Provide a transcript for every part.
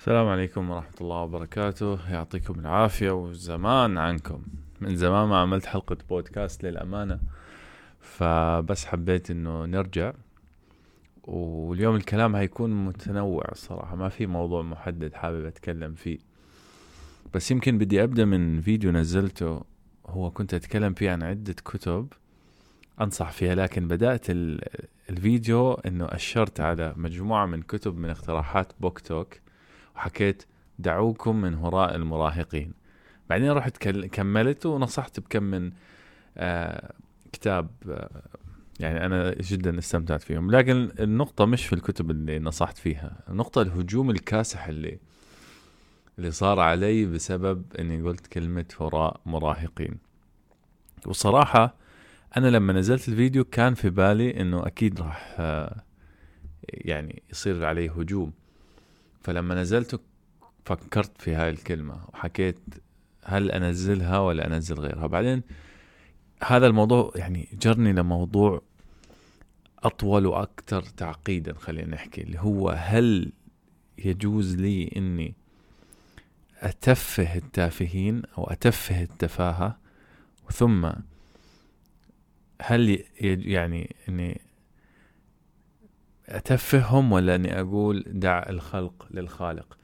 السلام عليكم ورحمة الله وبركاته. يعطيكم العافية وزمان عنكم. من زمان ما عملت حلقة بودكاست للأمانة فبس حبيت إنه نرجع. واليوم الكلام هيكون متنوع الصراحة ما في موضوع محدد حابب أتكلم فيه. بس يمكن بدي أبدأ من فيديو نزلته هو كنت أتكلم فيه عن عدة كتب. أنصح فيها لكن بدأت الفيديو إنه أشرت على مجموعة من كتب من اقتراحات بوك توك. وحكيت دعوكم من هراء المراهقين. بعدين رحت كملت ونصحت بكم من آه كتاب آه يعني أنا جدا استمتعت فيهم. لكن النقطة مش في الكتب اللي نصحت فيها النقطة الهجوم الكاسح اللي اللي صار علي بسبب إني قلت كلمة هراء مراهقين. وصراحة أنا لما نزلت الفيديو كان في بالي إنه أكيد راح آه يعني يصير علي هجوم. فلما نزلته فكرت في هاي الكلمة وحكيت هل أنزلها ولا أنزل غيرها. بعدين هذا الموضوع يعني جرني لموضوع أطول وأكثر تعقيدا خلينا نحكي اللي هو هل يجوز لي إني أتفه التافهين أو أتفه التفاهة؟ ثم هل يعني إني اتفههم ولا أني أقول دع الخلق للخالق؟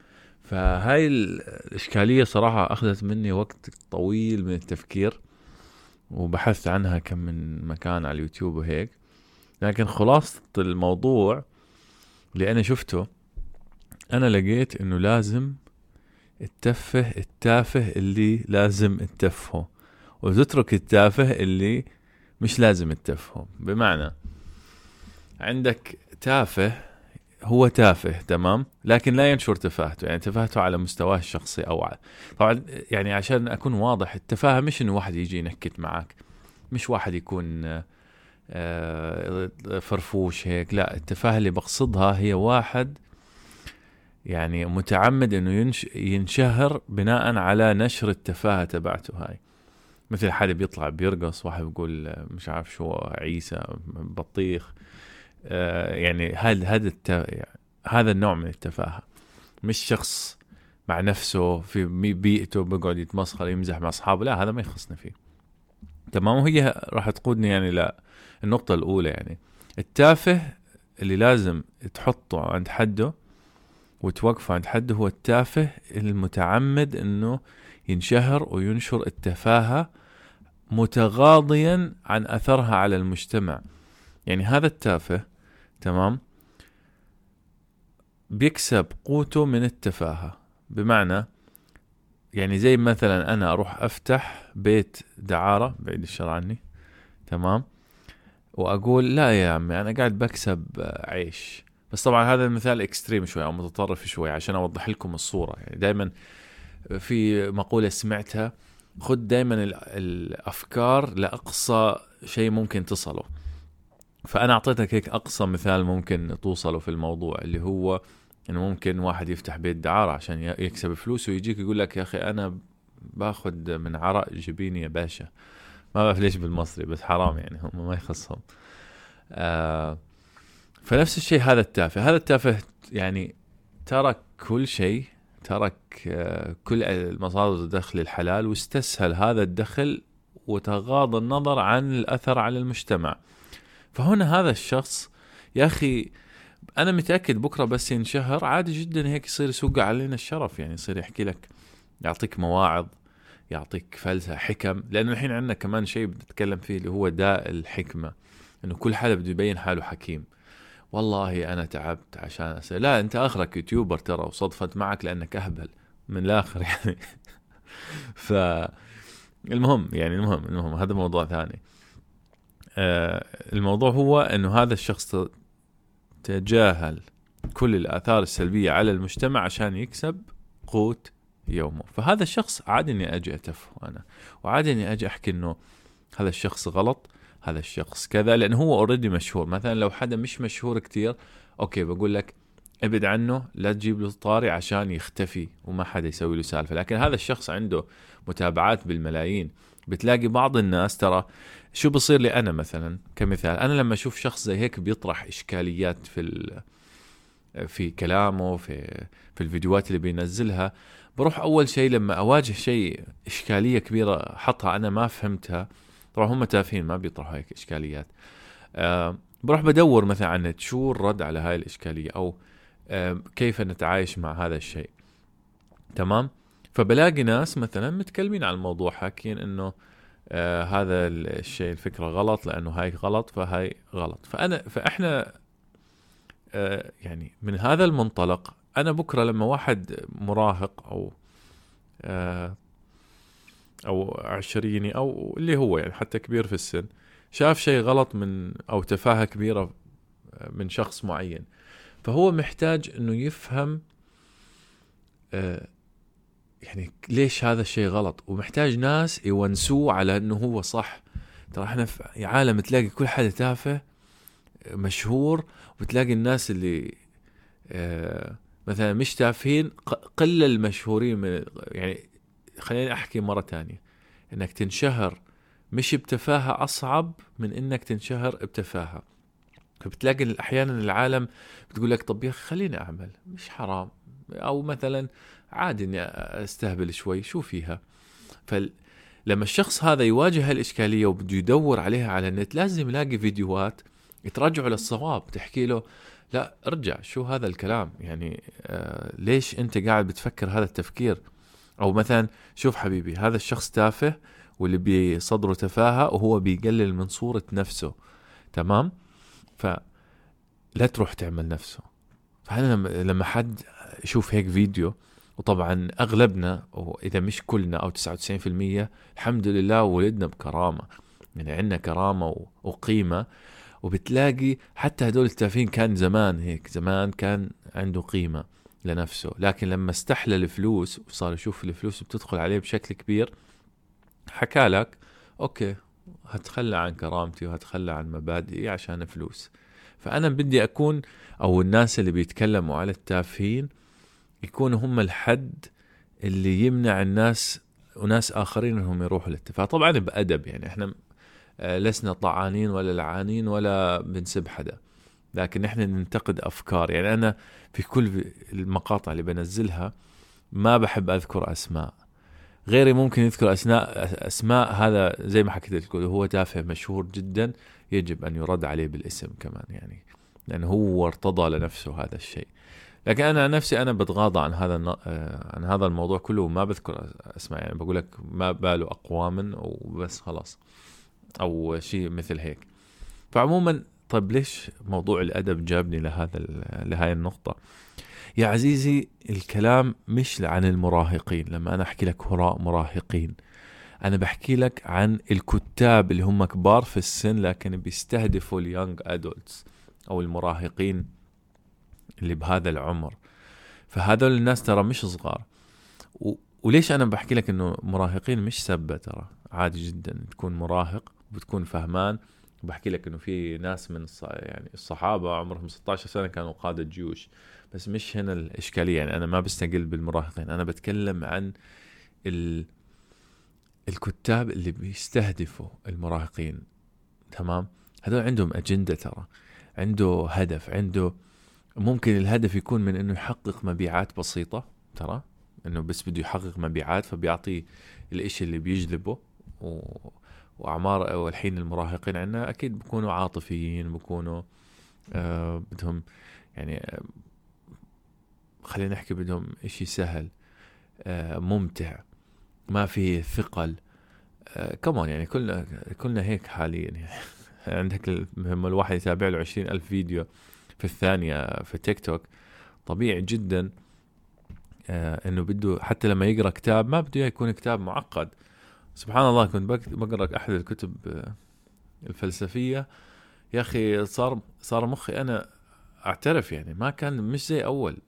فهاي الإشكالية صراحة أخذت مني وقت طويل من التفكير وبحثت عنها كم من مكان على اليوتيوب وهيك. لكن خلاصة الموضوع اللي أنا شفته أنا لقيت إنه لازم التفه التافه اللي لازم التفهه وتترك التافه اللي مش لازم التفهه بمعنى عندك تافه هو تافه تمام؟ لكن لا ينشر تفاهته يعني تفاهته على مستواه الشخصي أو على طبعا يعني عشان أكون واضح التفاهة مش انه واحد يجي ينكت معك مش واحد يكون آه، فرفوش هيك لا التفاهة اللي بقصدها هي واحد يعني متعمد إنه ينش ينشهر بناء على نشر التفاهة تبعته هاي. مثل حدا بيطلع بيرقص واحد بيقول مش عارف شو عيسى بطيخ يعني هذا هذا هذا النوع من التفاهة. مش شخص مع نفسه في بيئته بيقعد يتمسخر يمزح مع أصحابه. لا هذا ما يخصني فيه. تمام؟ وهي راح تقودني يعني لا النقطة الأولى يعني. التافه اللي لازم تحطه عند حده وتوقفه عند حده هو التافه المتعمد إنه ينشهر وينشر التفاهة متغاضيا عن أثرها على المجتمع. يعني هذا التافه تمام؟ بيكسب قوته من التفاهة. بمعنى يعني زي مثلا أنا أروح أفتح بيت دعارة بعيد الشر عني تمام؟ وأقول لا يا عمي أنا قاعد بكسب عيش. بس طبعا هذا المثال اكستريم شوي أو متطرف شوي عشان أوضح لكم الصورة. يعني دائما في مقولة سمعتها خذ دائما الأفكار لأقصى شيء ممكن تصله. فأنا أعطيتك هيك أقصى مثال ممكن توصله في الموضوع اللي هو إنه ممكن واحد يفتح بيت دعارة عشان يكسب فلوس ويجيك يقول لك يا أخي أنا باخذ من عراء جبيني يا باشا. ما بعرف ليش بالمصري بس حرام يعني هم ما يخصهم. آه فنفس الشيء هذا التافه. هذا التافه يعني ترك كل شيء ترك آه كل مصادر الدخل الحلال واستسهل هذا الدخل وتغاضى النظر عن الأثر على المجتمع. فهنا هذا الشخص يا أخي أنا متأكد بكرة بس ينشهر عادي جدا هيك يصير يسوق علينا الشرف يعني يصير يحكي لك يعطيك مواعظ يعطيك فلسفه حكم لأنه الحين عندنا كمان شيء بنتكلم فيه اللي هو داء الحكمة إنه كل حدا بده يبين حاله حكيم والله أنا تعبت عشان أسأل. لا أنت آخرك يوتيوبر ترى وصدفت معك لأنك أهبل من الآخر يعني ف المهم يعني المهم المهم هذا موضوع ثاني الموضوع هو إنه هذا الشخص تجاهل كل الآثار السلبية على المجتمع عشان يكسب قوت يومه. فهذا الشخص عادي إني أجي أتفه أنا وعادي إني أجي أحكي إنه هذا الشخص غلط هذا الشخص كذا لأنه هو already مشهور. مثلا لو حدا مش مشهور كتير okay بقول لك ابعد عنه لا تجيب له طاري عشان يختفي وما حدا يسوي له سالفة. لكن هذا الشخص عنده متابعات بالملايين. بتلاقي بعض الناس ترى شو بصير لي أنا مثلا؟ كمثال أنا لما أشوف شخص زي هيك بيطرح إشكاليات في في كلامه في في الفيديوهات اللي بينزلها بروح أول شيء لما أواجه شيء إشكالية كبيرة حطها أنا ما فهمتها طبعا هم تافهين ما بيطرحوا هيك إشكاليات. أه بروح بدور مثلا عن شو الرد على هاي الإشكالية؟ أو كيف نتعايش مع هذا الشيء. تمام؟ فبلاقي ناس مثلا متكلمين عن الموضوع حاكين إنه آه هذا الشيء الفكرة غلط لأنه هاي غلط فهاي غلط. فانا فإحنا آه يعني من هذا المنطلق أنا بكرة لما واحد مراهق أو آه أو عشريني أو اللي هو يعني حتى كبير في السن شاف شيء غلط من أو تفاهة كبيرة من شخص معين. فهو محتاج إنه يفهم آه يعني ليش هذا الشيء غلط. ومحتاج ناس يونسوه على إنه هو صح. ترى إحنا في عالم تلاقي كل حدا تافه مشهور وتلاقي الناس اللي آه مثلا مش تافهين قل المشهورين من يعني خليني أحكي مرة تانية. إنك تنشهر مش بتفاهه أصعب من إنك تنشهر بتفاهه فبتلاقي أحيانا العالم بتقول لك طب يا أخي خليني أعمل مش حرام. أو مثلا عادي إني أستهبل شوي شو فيها؟ فلما الشخص هذا يواجه هالإشكالية وبده يدور عليها على النت لازم يلاقي فيديوهات ترجعه للصواب تحكي له لا ارجع شو هذا الكلام؟ يعني آه ليش أنت قاعد بتفكر هذا التفكير؟ أو مثلا شوف حبيبي هذا الشخص تافه واللي بصدره تفاهة وهو بيقلل من صورة نفسه. تمام؟ ف لا تروح تعمل نفسه. فانا لما حد يشوف هيك فيديو وطبعا أغلبنا وإذا مش كلنا أو 99% الحمد لله ولدنا بكرامة. يعني عندنا كرامة وقيمة وبتلاقي حتى هدول التافهين كان زمان هيك زمان كان عنده قيمة لنفسه. لكن لما استحلى الفلوس وصار يشوف الفلوس بتدخل عليه بشكل كبير حكى لك أوكي هتخلى عن كرامتي وهتخلى عن مبادئي عشان فلوس. فأنا بدي أكون أو الناس اللي بيتكلموا على التافهين يكونوا هم الحد اللي يمنع الناس وناس آخرين إنهم يروحوا للتفاهه طبعا بأدب يعني إحنا آه، لسنا طعانين ولا لعانين ولا بنسب حدا. لكن إحنا ننتقد أفكار. يعني أنا في كل المقاطع اللي بنزلها ما بحب أذكر أسماء. غيري ممكن يذكر أسماء أسماء هذا زي ما حكيت لكم هو تافه مشهور جدا يجب أن يرد عليه بالاسم كمان يعني لأنه هو ارتضى لنفسه هذا الشيء. لكن أنا نفسي أنا بتغاضى عن هذا آه، عن هذا الموضوع كله وما بذكر أسماء يعني بقول لك ما باله اقواما وبس خلاص أو شيء مثل هيك. فعموما طيب ليش موضوع الأدب جابني لهذا لهاي النقطة؟ يا عزيزي الكلام مش عن المراهقين. لما أنا أحكي لك هراء مراهقين أنا بحكي لك عن الكتاب اللي هم كبار في السن لكن بيستهدفوا اليونج أدولتس أو المراهقين اللي بهذا العمر. فهذول الناس ترى مش صغار. و... وليش أنا بحكي لك إنه مراهقين مش سبة؟ ترى عادي جدا تكون مراهق وبتكون فهمان. وبحكي لك إنه في ناس من. يعني الصحابة عمرهم 16 سنة كانوا قادة جيوش. بس مش هنا الإشكالية. يعني أنا ما بستقل بالمراهقين. أنا بتكلم عن ال... الكتاب اللي بيستهدفوا المراهقين. تمام؟ هذول عندهم أجندة ترى. عنده هدف. عنده ممكن الهدف يكون من إنه يحقق مبيعات بسيطة ترى؟ إنه بس بده يحقق مبيعات فبيعطي الإشي اللي بيجذبه. و... وأعمار والحين المراهقين عندنا أكيد بكونوا عاطفيين بكونوا آه بدهم يعني خلينا نحكي بدهم إشي سهل آه ممتع ما في ثقل آه كمان يعني كلنا كلنا هيك حاليا يعني. عندك لما الواحد يتابع له عشرين ألف فيديو في الثانية في تيك توك طبيعي جدا آه إنه بده حتى لما يقرأ كتاب ما بده يكون كتاب معقد. سبحان الله كنت بقرأ أحد الكتب آه، الفلسفية. يا أخي صار صار مخي أنا أعترف يعني ما كان مش زي أول.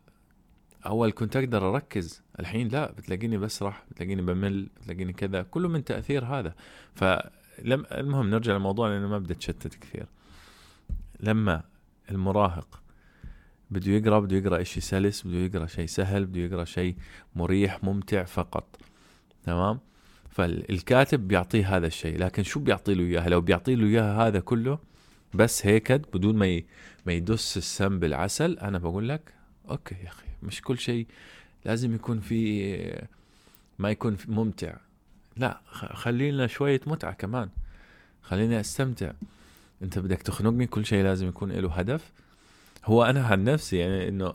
اول كنت أقدر أركز. الحين لا بتلاقيني بسرح بتلاقيني بمل بتلاقيني كذا كله من تأثير هذا. فلم المهم نرجع للموضوع لأنه ما بدي أتشتت كثير. لما المراهق بده يقرأ بده يقرأ شيء سلس بده يقرأ شيء سهل بده يقرأ شيء مريح ممتع فقط. تمام؟ فالكاتب بيعطيه هذا الشيء. لكن شو بيعطي له إياه؟ لو بيعطي له إياه هذا كله بس هيك بدون ما ما يدس السم بالعسل أنا بقول لك أوكي يا أخي. مش كل شيء لازم يكون في ما يكون في ممتع. لا خلينا شوية متعة كمان. خليني أستمتع. أنت بدك تخنقني كل شيء لازم يكون له هدف. هو أنا عن نفسي يعني إنه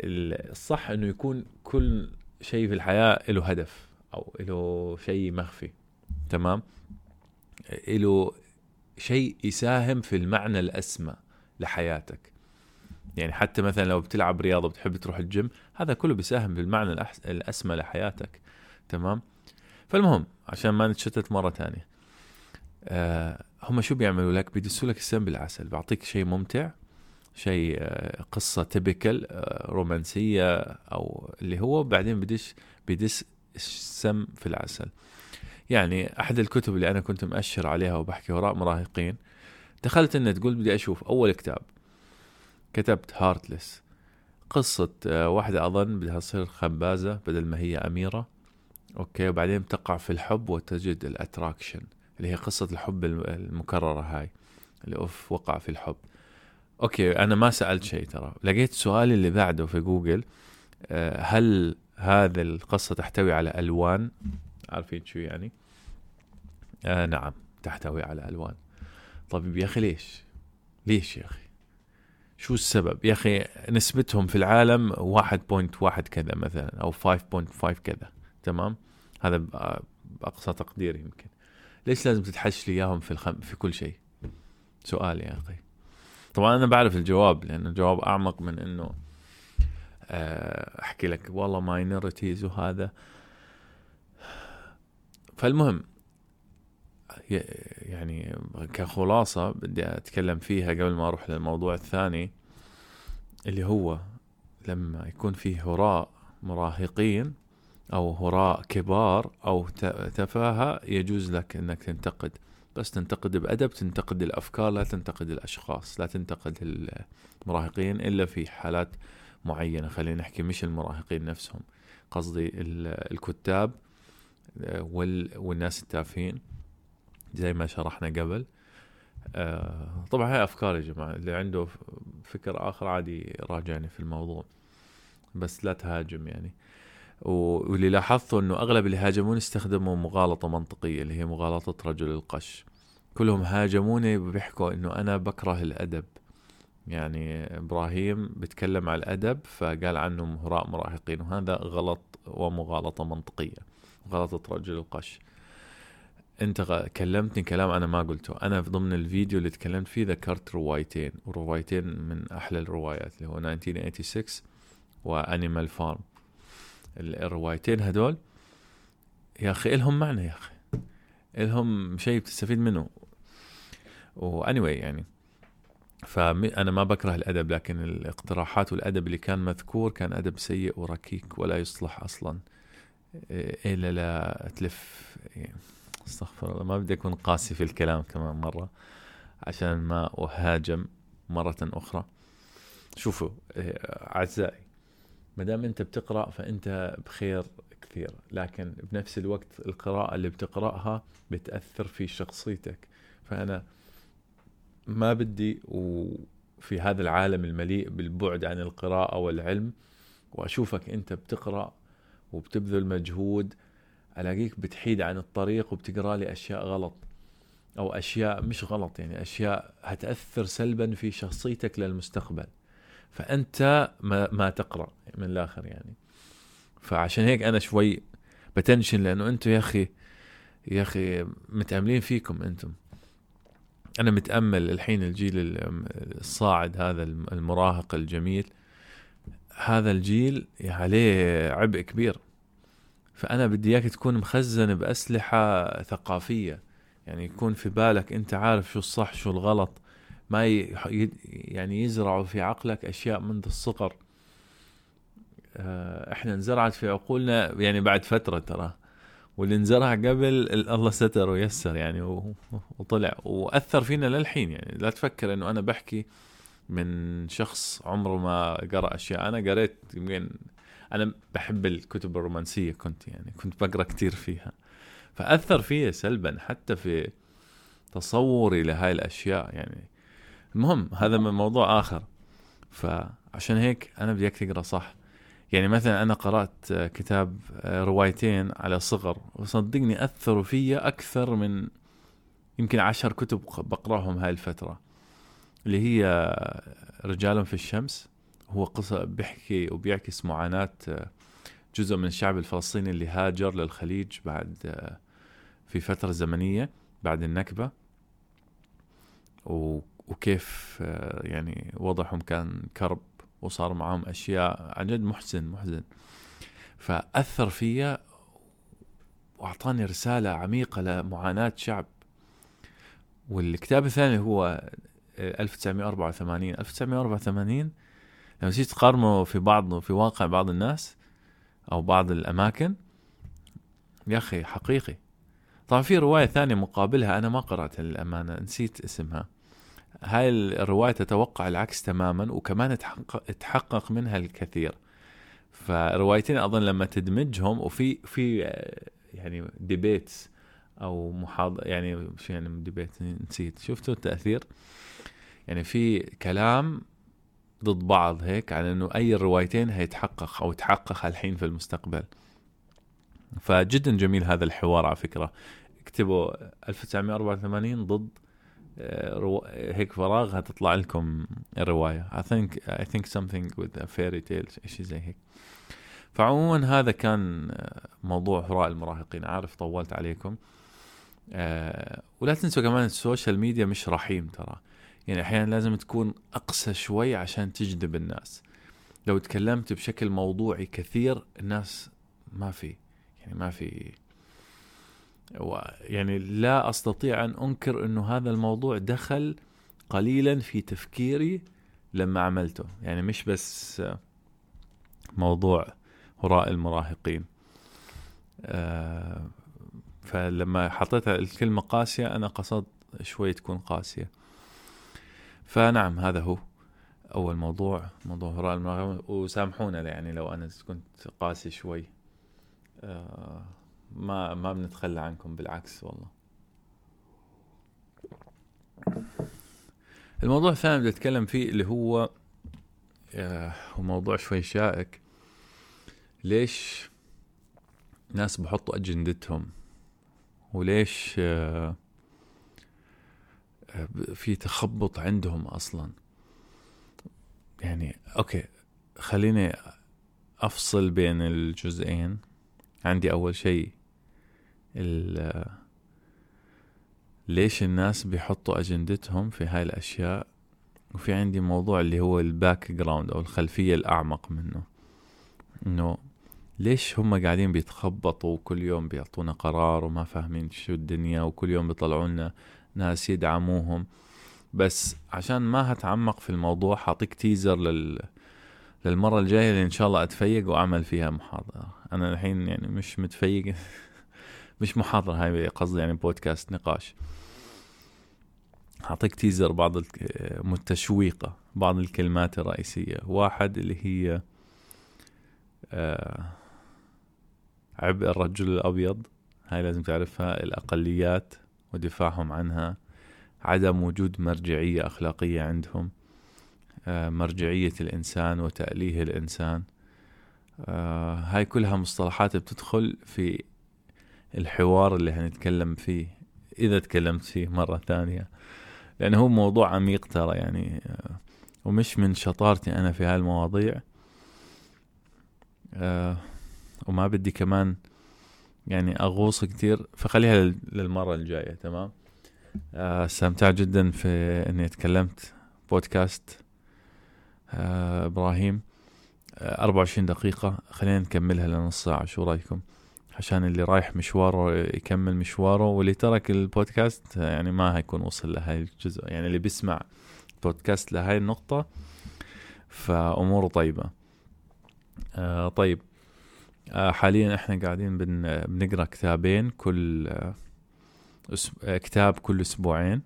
ال- الصح إنه يكون كل شيء في الحياة له هدف أو له شيء مخفي. تمام؟ له شيء يساهم في المعنى الأسمى لحياتك. يعني حتى مثلا لو بتلعب رياضة بتحب تروح الجيم هذا كله بيساهم بالمعنى الأحس- الأسمى لحياتك. تمام؟ فالمهم عشان ما نتشتت مرة ثانية آه هم شو بيعملوا لك؟ بيدسوا لك السم بالعسل. بعطيك شيء ممتع شيء آه قصة تبكل آه رومانسية أو اللي هو بعدين بدش بيدس السم في العسل. يعني أحد الكتب اللي أنا كنت مأشر عليها وبحكي وراء مراهقين دخلت النت قلت بدي أشوف أول كتاب. كتبت Heartless قصة آه، واحدة أظن بدها تصير خبازة بدل ما هي أميرة. okay وبعدين بتقع في الحب وتجد ال attraction اللي هي قصة الحب الم- المكررة هاي اللي أوف وقع في الحب. okay أنا ما سألت شيء ترى. لقيت سؤالي اللي بعده في جوجل آه، هل هذه القصة تحتوي على ألوان؟ عارفين شو يعني؟ آه نعم تحتوي على ألوان. طيب يا أخي ليش؟ ليش يا أخي؟ شو السبب؟ يا أخي نسبتهم في العالم 1.1 كذا مثلا أو 5.5 كذا تمام؟ هذا بأقصى تقدير يمكن. ليش لازم تتحش لي إياهم في الخم... في كل شيء؟ سؤال يا أخي. طبعا أنا بعرف الجواب لأنه الجواب أعمق من إنه آه، أحكي لك والله ماينورتيز وهذا. فالمهم يعني كخلاصة بدي أتكلم فيها قبل ما أروح للموضوع الثاني اللي هو لما يكون في هراء مراهقين أو هراء كبار أو تفاهة يجوز لك أنك تنتقد. بس تنتقد بأدب تنتقد الأفكار لا تنتقد الأشخاص لا تنتقد المراهقين إلا في حالات معينة. خلينا نحكي مش المراهقين نفسهم قصدي ال- الكتاب آه، وال- والناس التافهين. زي ما شرحنا قبل. آه طبعا هاي أفكار يا جماعة اللي عنده فكر آخر عادي راجعني في الموضوع بس لا تهاجم يعني. واللي لاحظته إنه أغلب اللي هاجموني استخدموا مغالطة منطقية اللي هي مغالطة رجل القش. كلهم هاجموني بيحكوا إنه أنا بكره الأدب. يعني إبراهيم بيتكلم على الأدب فقال عنه هراء مراهقين وهذا غلط ومغالطة منطقية غلطه رجل القش. انت كلمتني كلام أنا ما قلته. أنا في ضمن الفيديو اللي تكلمت فيه ذكرت روايتين وروايتين من أحلى الروايات اللي هو 1986 وانيمال فارم الروايتين هدول يا أخي إلهم معنى يا أخي. إلهم شيء بتستفيد منه. واني يعني فانا ما بكره الأدب لكن الاقتراحات والأدب اللي كان مذكور كان أدب سيء وركيك ولا يصلح أصلا. إلا لا تلف. إيه، أستغفر الله. ما بدي أكون قاسي في الكلام كمان مرة عشان ما أهاجم مرة أخرى. شوفوا إيه، أعزائي ما دام أنت بتقرأ فأنت بخير كثير لكن بنفس الوقت القراءة اللي بتقرأها بتأثر في شخصيتك. فأنا ما بدي وفي هذا العالم المليء بالبعد عن القراءة والعلم وأشوفك أنت بتقرأ وبتبذل مجهود ألاقيك بتحيد عن الطريق وبتقرأ لي أشياء غلط أو أشياء مش غلط يعني أشياء هتأثر سلبا في شخصيتك للمستقبل. فأنت ما, ما تقرأ من الآخر يعني. فعشان هيك أنا شوي بتنشن لأنه أنتم يا أخي يا أخي متأملين فيكم أنتم. أنا متأمل الحين الجيل ال- الصاعد هذا الم- المراهق الجميل. هذا الجيل عليه عبء كبير. فأنا بدي إياك تكون مخزن بأسلحة ثقافية. يعني يكون في بالك أنت عارف شو الصح شو الغلط. ما يعني يزرعوا في عقلك أشياء منذ الصغر. آه، إحنا انزرعت في عقولنا يعني بعد فترة ترى. واللي انزرع قبل ال- الله ستر ويسر يعني وطلع. وأثر فينا للحين يعني. لا تفكر إنه أنا بحكي من شخص عمره ما قرأ أشياء. أنا قريت يمكن أنا بحب الكتب الرومانسية كنت يعني كنت بقرأ كتير فيها. فأثر فيا سلبا حتى في تصوري لهاي الأشياء يعني. المهم هذا من موضوع آخر. فعشان هيك أنا بديك تقرا صح. يعني مثلا أنا قرأت كتاب روايتين على صغر وصدقني أثروا فيا أكثر من يمكن عشر كتب بقرأهم هاي الفترة. اللي هي رجال في الشمس. هو قصة بيحكي وبيعكس معاناة جزء من الشعب الفلسطيني اللي هاجر للخليج بعد في فترة زمنية بعد النكبة. وكيف يعني وضعهم كان كرب وصار معهم أشياء عن جد محزن محزن. فأثر فيا وأعطاني رسالة عميقة لمعاناة شعب. والكتاب الثاني هو 1984 1984 لما تيجي تقارنه في بعض في واقع بعض الناس أو بعض الأماكن يا أخي حقيقي. طبعا في رواية ثانية مقابلها أنا ما قرأتها للأمانة نسيت اسمها. هاي الرواية تتوقع العكس تماما وكمان تحقق, تحقق منها الكثير. فروايتين أظن لما تدمجهم وفي في يعني debates أو محاضرة يعني شو يعني debate نسيت. شفتوا التأثير؟ يعني في كلام ضد بعض هيك على إنه أي الروايتين هيتحقق أو تحقق الحين في المستقبل. فجدا جميل هذا الحوار على فكرة. اكتبوا 1984 ضد آه، هيك فراغ هتطلع لكم الرواية. I think I think something with a fairy tale شيء زي هيك. فعموما هذا كان آه، موضوع هراء المراهقين. عارف طولت عليكم. أه ولا تنسوا كمان السوشيال ميديا مش رحيم ترى. يعني أحيانا لازم تكون أقسى شوي عشان تجذب الناس. لو تكلمت بشكل موضوعي كثير الناس ما في يعني ما في. يعني لا أستطيع أن أنكر إنه هذا الموضوع دخل قليلا في تفكيري لما عملته. يعني مش بس موضوع هراء المراهقين. آه، فلما حطيت الكلمة قاسية أنا قصدت شوي تكون قاسية. فنعم هذا هو أول موضوع موضوع هراء المراغم وسامحونا يعني لو أنا كنت قاسي شوي. آه ما ما بنتخلى عنكم بالعكس والله. الموضوع الثاني بدي أتكلم فيه اللي هو آه موضوع شوي شائك. ليش ناس بحطوا أجندتهم؟ وليش آه في تخبط عندهم أصلا. يعني أوكي خليني أفصل بين الجزئين. عندي أول شيء ليش الناس بيحطوا أجندتهم في هاي الأشياء؟ وفي عندي موضوع اللي هو ال background أو الخلفية الأعمق منه. إنه ليش هم قاعدين بيتخبطوا كل يوم بيعطونا قرار وما فاهمين شو الدنيا وكل يوم بيطلعوا لنا ناس يدعموهم. بس عشان ما هتعمق في الموضوع حاعطيك teaser لل للمرة الجاية اللي إن شاء الله أتفيق وأعمل فيها محاضرة. أنا الحين يعني مش متفيق. مش محاضرة هاي قصدي يعني بودكاست نقاش. أعطيك تيزر بعض التشويقة بعض الكلمات الرئيسية. واحد اللي هي آه عبء الرجل الأبيض. هاي لازم تعرفها. الأقليات. ودفاعهم عنها عدم وجود مرجعية أخلاقية عندهم آه، مرجعية الإنسان وتأليه الإنسان. آه، هاي كلها مصطلحات بتدخل في الحوار اللي هنتكلم فيه إذا تكلمت فيه مرة ثانية. لأنه هو موضوع عميق ترى يعني آه، ومش من شطارتي أنا في هاي المواضيع. وما بدي كمان يعني أغوص كتير فخليها للمرة الجاية تمام؟ آه، استمتعت جدا في إني تكلمت بودكاست آه إبراهيم. آه 24 دقيقة خلينا نكملها لنص ساعة. شو رأيكم؟ عشان اللي رايح مشواره يكمل مشواره واللي ترك البودكاست يعني ما هيكون وصل لهاي الجزء. يعني اللي بيسمع بودكاست لهاي النقطة فأموره طيبة. آه طيب. آه، حاليا إحنا قاعدين بن بنقرأ كتابين كل آه، آه، كتاب كل أسبوعين.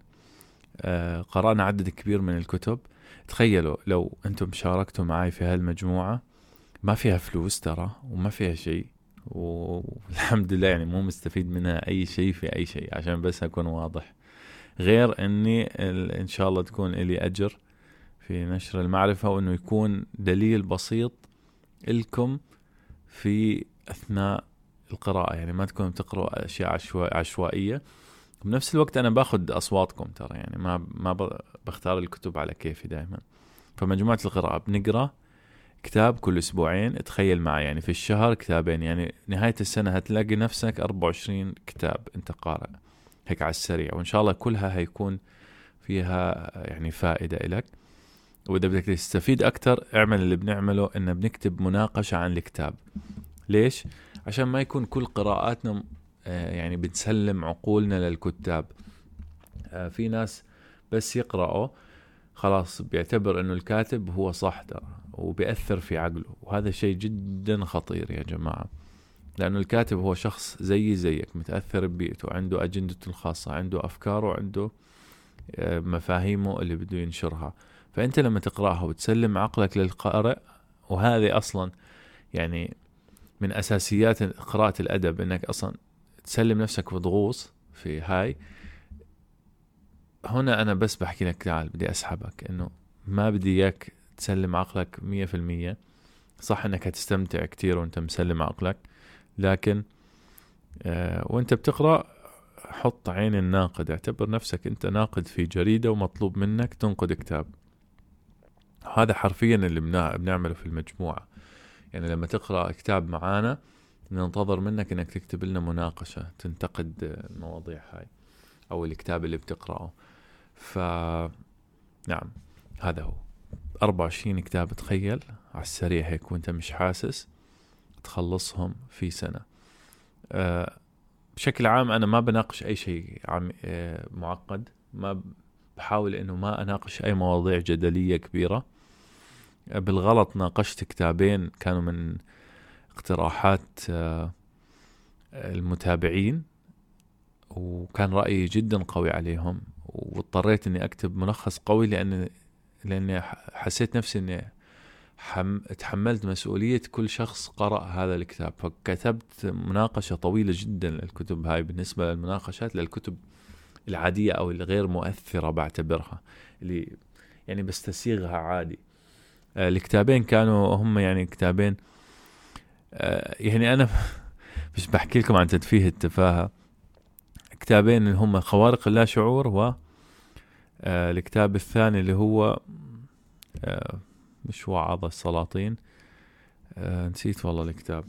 قرأنا عدد كبير من الكتب. تخيلوا لو أنتم شاركتوا معي في هالمجموعة ما فيها فلوس ترى وما فيها شيء والحمد لله يعني مو مستفيد منها أي شيء في أي شيء عشان بس أكون واضح. غير إني إن شاء الله تكون لي أجر في نشر المعرفة وأنه يكون دليل بسيط لكم في أثناء القراءة يعني ما تكونوا تقرأوا أشياء عشوائية بنفس الوقت أنا باخذ أصواتكم ترى يعني ما ما بختار الكتب على كيفي دائما فمجموعة القراءة بنقرأ كتاب كل أسبوعين تخيل معي يعني في الشهر كتابين يعني نهاية السنة هتلاقي نفسك 24 كتاب أنت قارئ هيك على السريع. وإن شاء الله كلها هيكون فيها يعني فائدة لك وإذا بدك تستفيد أكثر اعمل اللي بنعمله ان بنكتب مناقشة عن الكتاب. ليش؟ عشان ما يكون كل قراءاتنا آه، يعني بنسلم عقولنا للكتاب. آه، في ناس بس يقرأوا خلاص بيعتبر إنه الكاتب هو صح ترى وبيأثر في عقله. وهذا شيء جدا خطير يا جماعة. لأنه الكاتب هو شخص زي زيك متأثر ببيئته عنده أجندته الخاصة عنده أفكاره عنده آه، مفاهيمه اللي بده ينشرها. فأنت لما تقرأها وتسلم عقلك للقارئ وهذه أصلا يعني من أساسيات قراءة الأدب أنك أصلا تسلم نفسك بضغوص في هاي. هنا أنا بس بحكي لك تعال بدي أسحبك إنه ما بدي إياك تسلم عقلك مية في المية. صح إنك هتستمتع كتير وأنت مسلم عقلك لكن آه وأنت بتقرأ حط عين الناقد اعتبر نفسك أنت ناقد في جريدة ومطلوب منك تنقد كتاب. هذا حرفيا اللي بنعمله في المجموعة. يعني لما تقرأ كتاب معانا ننتظر منك إنك تكتب لنا مناقشة تنتقد المواضيع هاي أو الكتاب اللي بتقرأه. ف نعم هذا هو. 24 كتاب تخيل على السريع هيك وأنت مش حاسس تخلصهم في سنة. أه بشكل عام أنا ما بناقش أي شيء عم أه معقد ما بحاول إنه ما أناقش أي مواضيع جدلية كبيرة. أه بالغلط ناقشت كتابين كانوا من اقتراحات أه المتابعين وكان رأيي جدا قوي عليهم واضطريت إني أكتب ملخص قوي لأن لأني حسيت نفسي إني حم... تحملت مسؤولية كل شخص قرأ هذا الكتاب. فكتبت مناقشة طويلة جدا للكتب هاي بالنسبة للمناقشات للكتب العادية أو الغير مؤثرة بعتبرها اللي يعني بستسيغها عادي. آه، الكتابين كانوا هم يعني كتابين آه، يعني أنا مش بحكي لكم عن تدفيه التفاهة. كتابين اللي هم خوارق اللا شعور و آه الكتاب الثاني اللي هو مش وعظ السلاطين. نسيت والله الكتاب.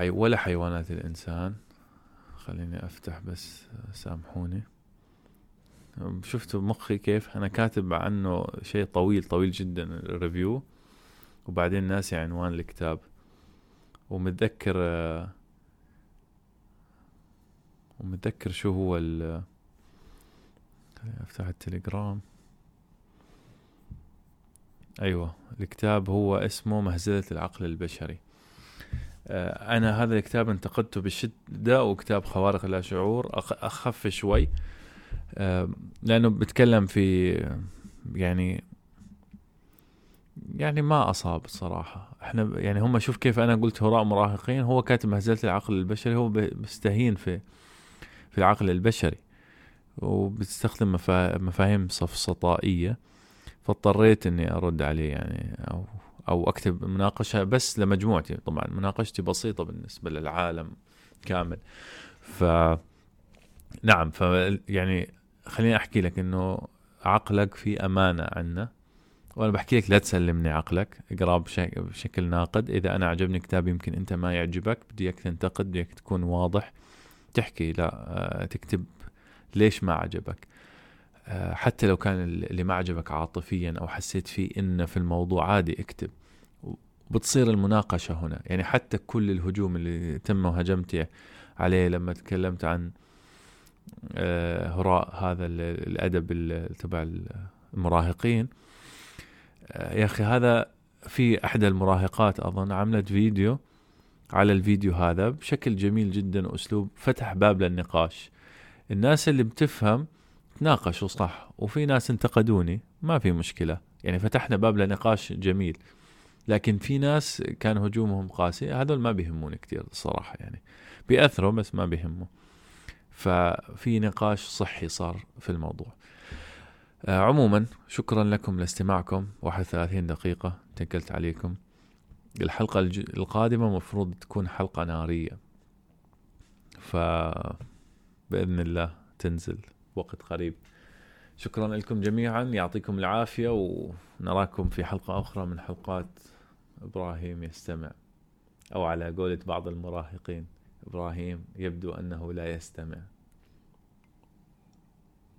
ولا حيوانات الإنسان. خليني أفتح بس سامحوني. شفتوا مخي كيف؟ أنا كاتب عنه شيء طويل طويل جدا الريفيو. وبعدين ناسي عنوان الكتاب. ومتذكر آه ومتذكر شو هو ال أفتح التليجرام. أيوه الكتاب هو اسمه مهزلة العقل البشري. آه، أنا هذا الكتاب انتقدته بشدة وكتاب خوارق لا شعور أخف شوي آه، لأنه بتكلم في يعني يعني ما أصاب الصراحة إحنا يعني هم شوف كيف أنا قلت هراء مراهقين هو كاتب مهزلة العقل البشري هو بيستهين في في العقل البشري وبتستخدم مفاهيم سفسطائية فاضطريت إني أرد عليه يعني أو أو أكتب مناقشة بس لمجموعتي. طبعا مناقشتي بسيطة بالنسبة للعالم كامل. ف نعم ف يعني خليني أحكي لك إنه عقلك في أمانة عنا وأنا بحكي لك لا تسلمني عقلك اقرا بشكل ناقد. إذا أنا عجبني كتاب يمكن أنت ما يعجبك بدي إياك تنتقد بدي إياك تكون واضح. تحكي لا آه، تكتب ليش ما عجبك. حتى لو كان اللي ما عجبك عاطفيا أو حسيت فيه إنه في الموضوع عادي اكتب. بتصير المناقشة هنا. يعني حتى كل الهجوم اللي تم وهجمتي عليه لما تكلمت عن آه، هراء هذا الأدب تبع المراهقين. يا أخي هذا في أحدى المراهقات أظن عملت فيديو على الفيديو هذا بشكل جميل جدا وأسلوب فتح باب للنقاش. الناس اللي بتفهم تناقشوا صح. وفي ناس انتقدوني ما في مشكلة. يعني فتحنا باب لنقاش جميل. لكن في ناس كان هجومهم قاسي هذول ما بيهموني كثير الصراحه يعني. بيأثروا بس ما بيهموا. ففي نقاش صحي صار في الموضوع. آه عموما شكرا لكم لاستماعكم. 31 دقيقة تكلت عليكم. الحلقة. القادمة مفروض تكون حلقة نارية. ف بإذن الله تنزل. وقت قريب. شكرا لكم جميعا. يعطيكم العافية ونراكم في حلقة أخرى من حلقات إبراهيم يستمع. أو على قولة بعض المراهقين. إبراهيم يبدو أنه لا يستمع.